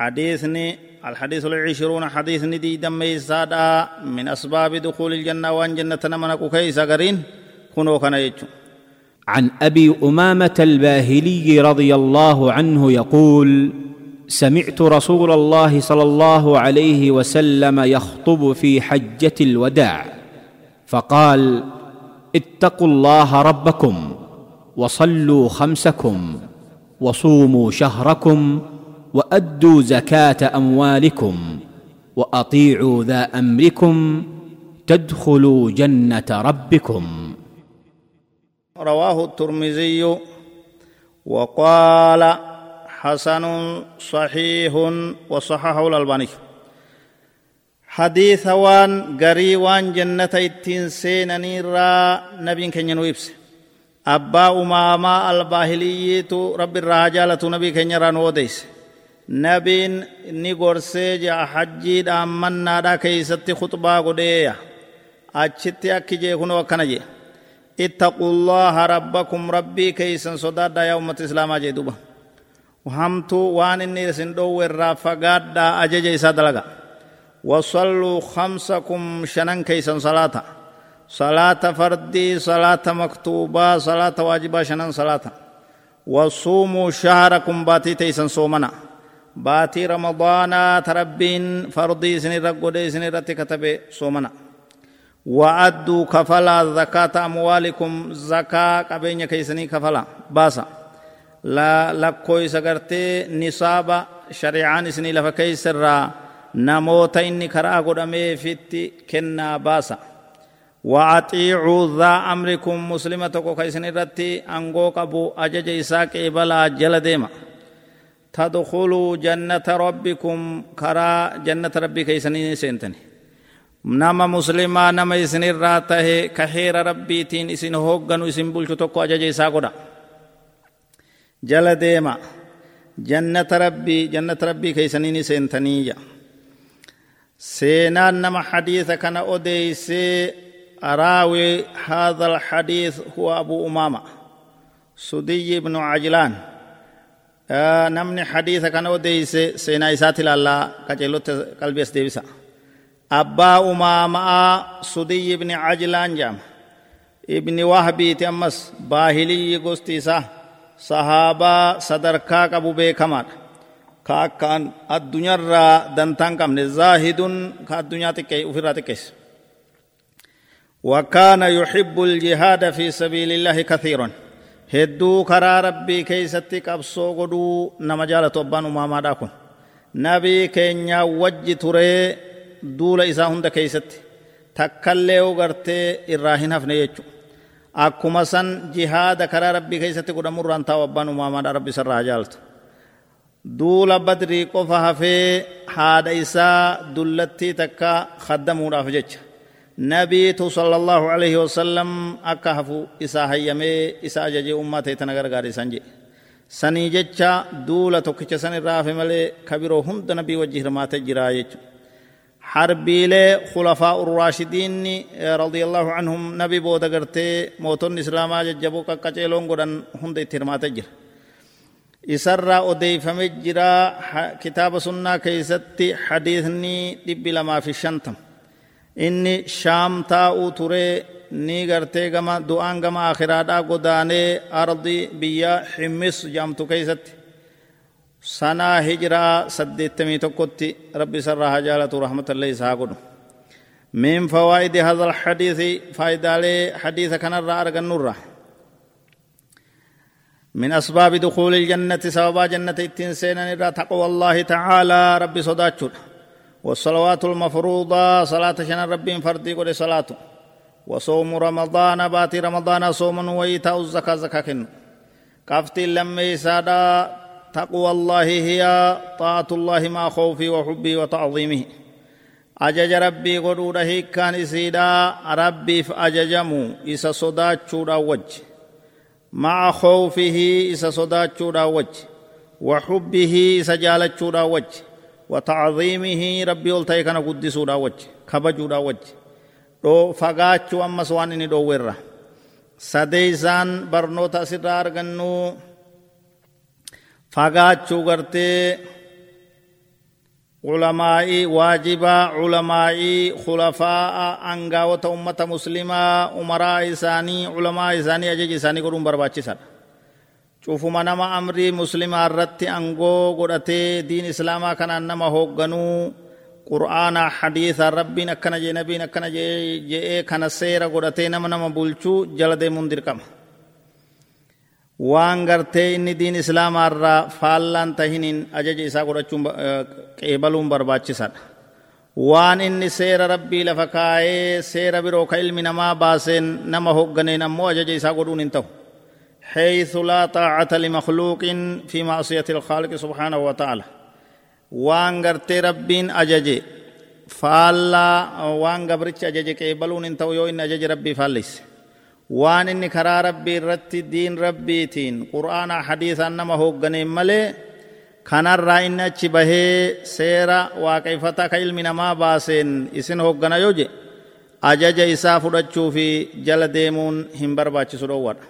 حديثني الحديث العشرون حديث ندي دم يسادا من أسباب دخول الجنة وأن جنة نمنك كيس قرين كنو كان عن أبي أمامة الباهلي رضي الله عنه يقول سمعت رسول الله صلى الله عليه وسلم يخطب في حجة الوداع فقال اتقوا الله ربكم وصلوا خمسكم وصوموا شهركم وأدوا زكاة أموالكم وأطيعوا ذا أمركم تدخلوا جنة ربكم. رواه الترمذي وقال حسن صحيح وصححه الألباني. حديث وان غري وان جنة اتين سينني را نبي كن ينويبس أبا أماما الباهلية رب الرجالة نبي كن يران نبين نيغورسي جا حجي دامنا دا كيست خطبا قدية أجتي أكي جي كنو وكنا اتقوا الله ربكم ربي كيسن صداد يا أمة الإسلام جدوبا وهمتو وان إني سندو الرافقات دا أجج إسا دلغا وصلوا خمسكم شنن كيسن صلاة صلاة فردي صلاة مكتوبة صلاة واجبة شنن صلاة وصوموا شهركم باتي تيسن صومنا. باتي رمضان تربين فردي سني رقودي سني رتي كتب صومنا وأدوا كفلا زكاة أموالكم زكاة قبين كيسني كفلا باسا. لا لكوي سغرتي نصاب شريعان سني لفا كيسر نموتا إني كرا قدامي فيتي كنا باسا. وأطيعوا ذا أمركم مسلمة كيسني رتي أنغو قبو أجج إساك إبلا جل ديما تدخلوا جنة ربكم كرا جنة ربي كيسني سنتني nama muslimaa nama isinirraa tahe ka heera rabbiitiin isin hoogganu isin bulchu tokko ajaja isaa godha jala deema jannata rabbii jannata rabbii keeysaniini seentaniiyya seenaan nama xadiisa kana odeeysee راوي هذا الحديث هو أبو أمامة سدي بن عجلان آه نمني حديث كان وديس سينا إساتي الله كجلوت قلبي استيبسا أبا أمامة صدي بن عجلان جام ابن وهبي تمس باهلي قستيسا صحابة صدركا قبو بيكمان كاكان الدنيا را دنتان كم زاهد كالدنيا تكي وفرا تكيس وكان يحب الجهاد في سبيل الله كثيرا hedduu karaa rabbii keeysatti qabsoo godhuu nama jaalatu abbaan umaamaadhaa kun. Nabii keenyaa wajji turee duula isaa hunda keeysatti takkallee gartee irraa hin hafne jechu akkuma san jihaada karaa rabbii keeysatti godhamurraan taa'u abbaan umaamaadhaa rabbi isarraa jaaltu duula badrii qofa hafee haadha isaa dullattii takka khaddamuudhaaf jecha. Akka hafu isaa hayyamee isa ajajee ummaa ta'e tana gargaare isan jedhe sanii jecha duula tokkicha san irraa hafe malee kabiroo hunda nabii wajji hirmaatee jiraa jechuudha حربيلي خلفاء الراشدين رضي الله عنهم نبي بودا غرتي موتون اسلاما ججبو قچيلون غدن هند ترمات جر اسرا اوديفم جرا كتاب سنة كيستي حديثني دب لما في شنتم inni shaam taa'uu ture ni gartee gama du'aan gama akhiraadhaa godaanee ardi biyya himmis jaamtu keeysatti sanaa hijiraa saddeettamii tokkotti rabbi sarraa jaalatu rahmatallee isaa godhu من فوائد هذا الحديث فائدة حديث كان الرأى النورة من أسباب دخول الجنة سبب جنة التنسين تقوى الله تعالى رب صداتشون والصلوات المفروضة صلاة شن رب فردي قد صلاة وصوم رمضان باتي رمضان صوم وإيتاء الزكاة زكاة كافت لم سادا تقوى الله هي طاعة الله مع خوفي وحبي وتعظيمه. أجج ربي قدوده كان إسيدا ربي فأججمو إسا صدات شودا وجه. مع خوفه إسا صدات شودا وجه. وحبه إسا جالت شودا وجه. وتعظيمه ربي قلتاي كان قدسودا وجه كبجودا وجه. دو فغاچو أمس وانني دو ورّا سديسان برنوتا سرار غنو fagaachuu gartee علماء واجبا علماء خلفاء أنغاوة أمة مسلمة أمراء إساني علماء إساني أجج إساني قرون برباچي cufuma nama amrii muslimaa irratti angoo godhatee diin islaamaa kanaan nama hoogganuu qur'aana hadiisa rabbiin akkana jee nabiin akkana je'ee kana seera godhatee nama nama bulchuu jala deemuun dirqama waan gartee inni diin islaamaa irraa faallaan tahiniin ajaja isaa godhachuun qeebaluun barbaachisadha waan inni seera rabbii lafa kaayee seera biroo ka ilmi namaa baaseen nama hoogganeen ammoo ajaja isaa godhuun hin ta'u حيث لا طاعة لمخلوق في معصية الخالق سبحانه وتعالى. وان غرتي ربين أججي. فالا وان غبرتش أججي. كيبلون انتو يو إن أججي ربي فاليس. وان إني كرا ربي رتي دين ربي تين. قرآن حديثا نما هوغني ملي. kanarraa inni achi bahee seera waaqeffata ka ilmi namaa baaseen isin hoggana yoo je ajaja isaa fudhachuu fi jala deemuun hin barbaachisu dhoowwadha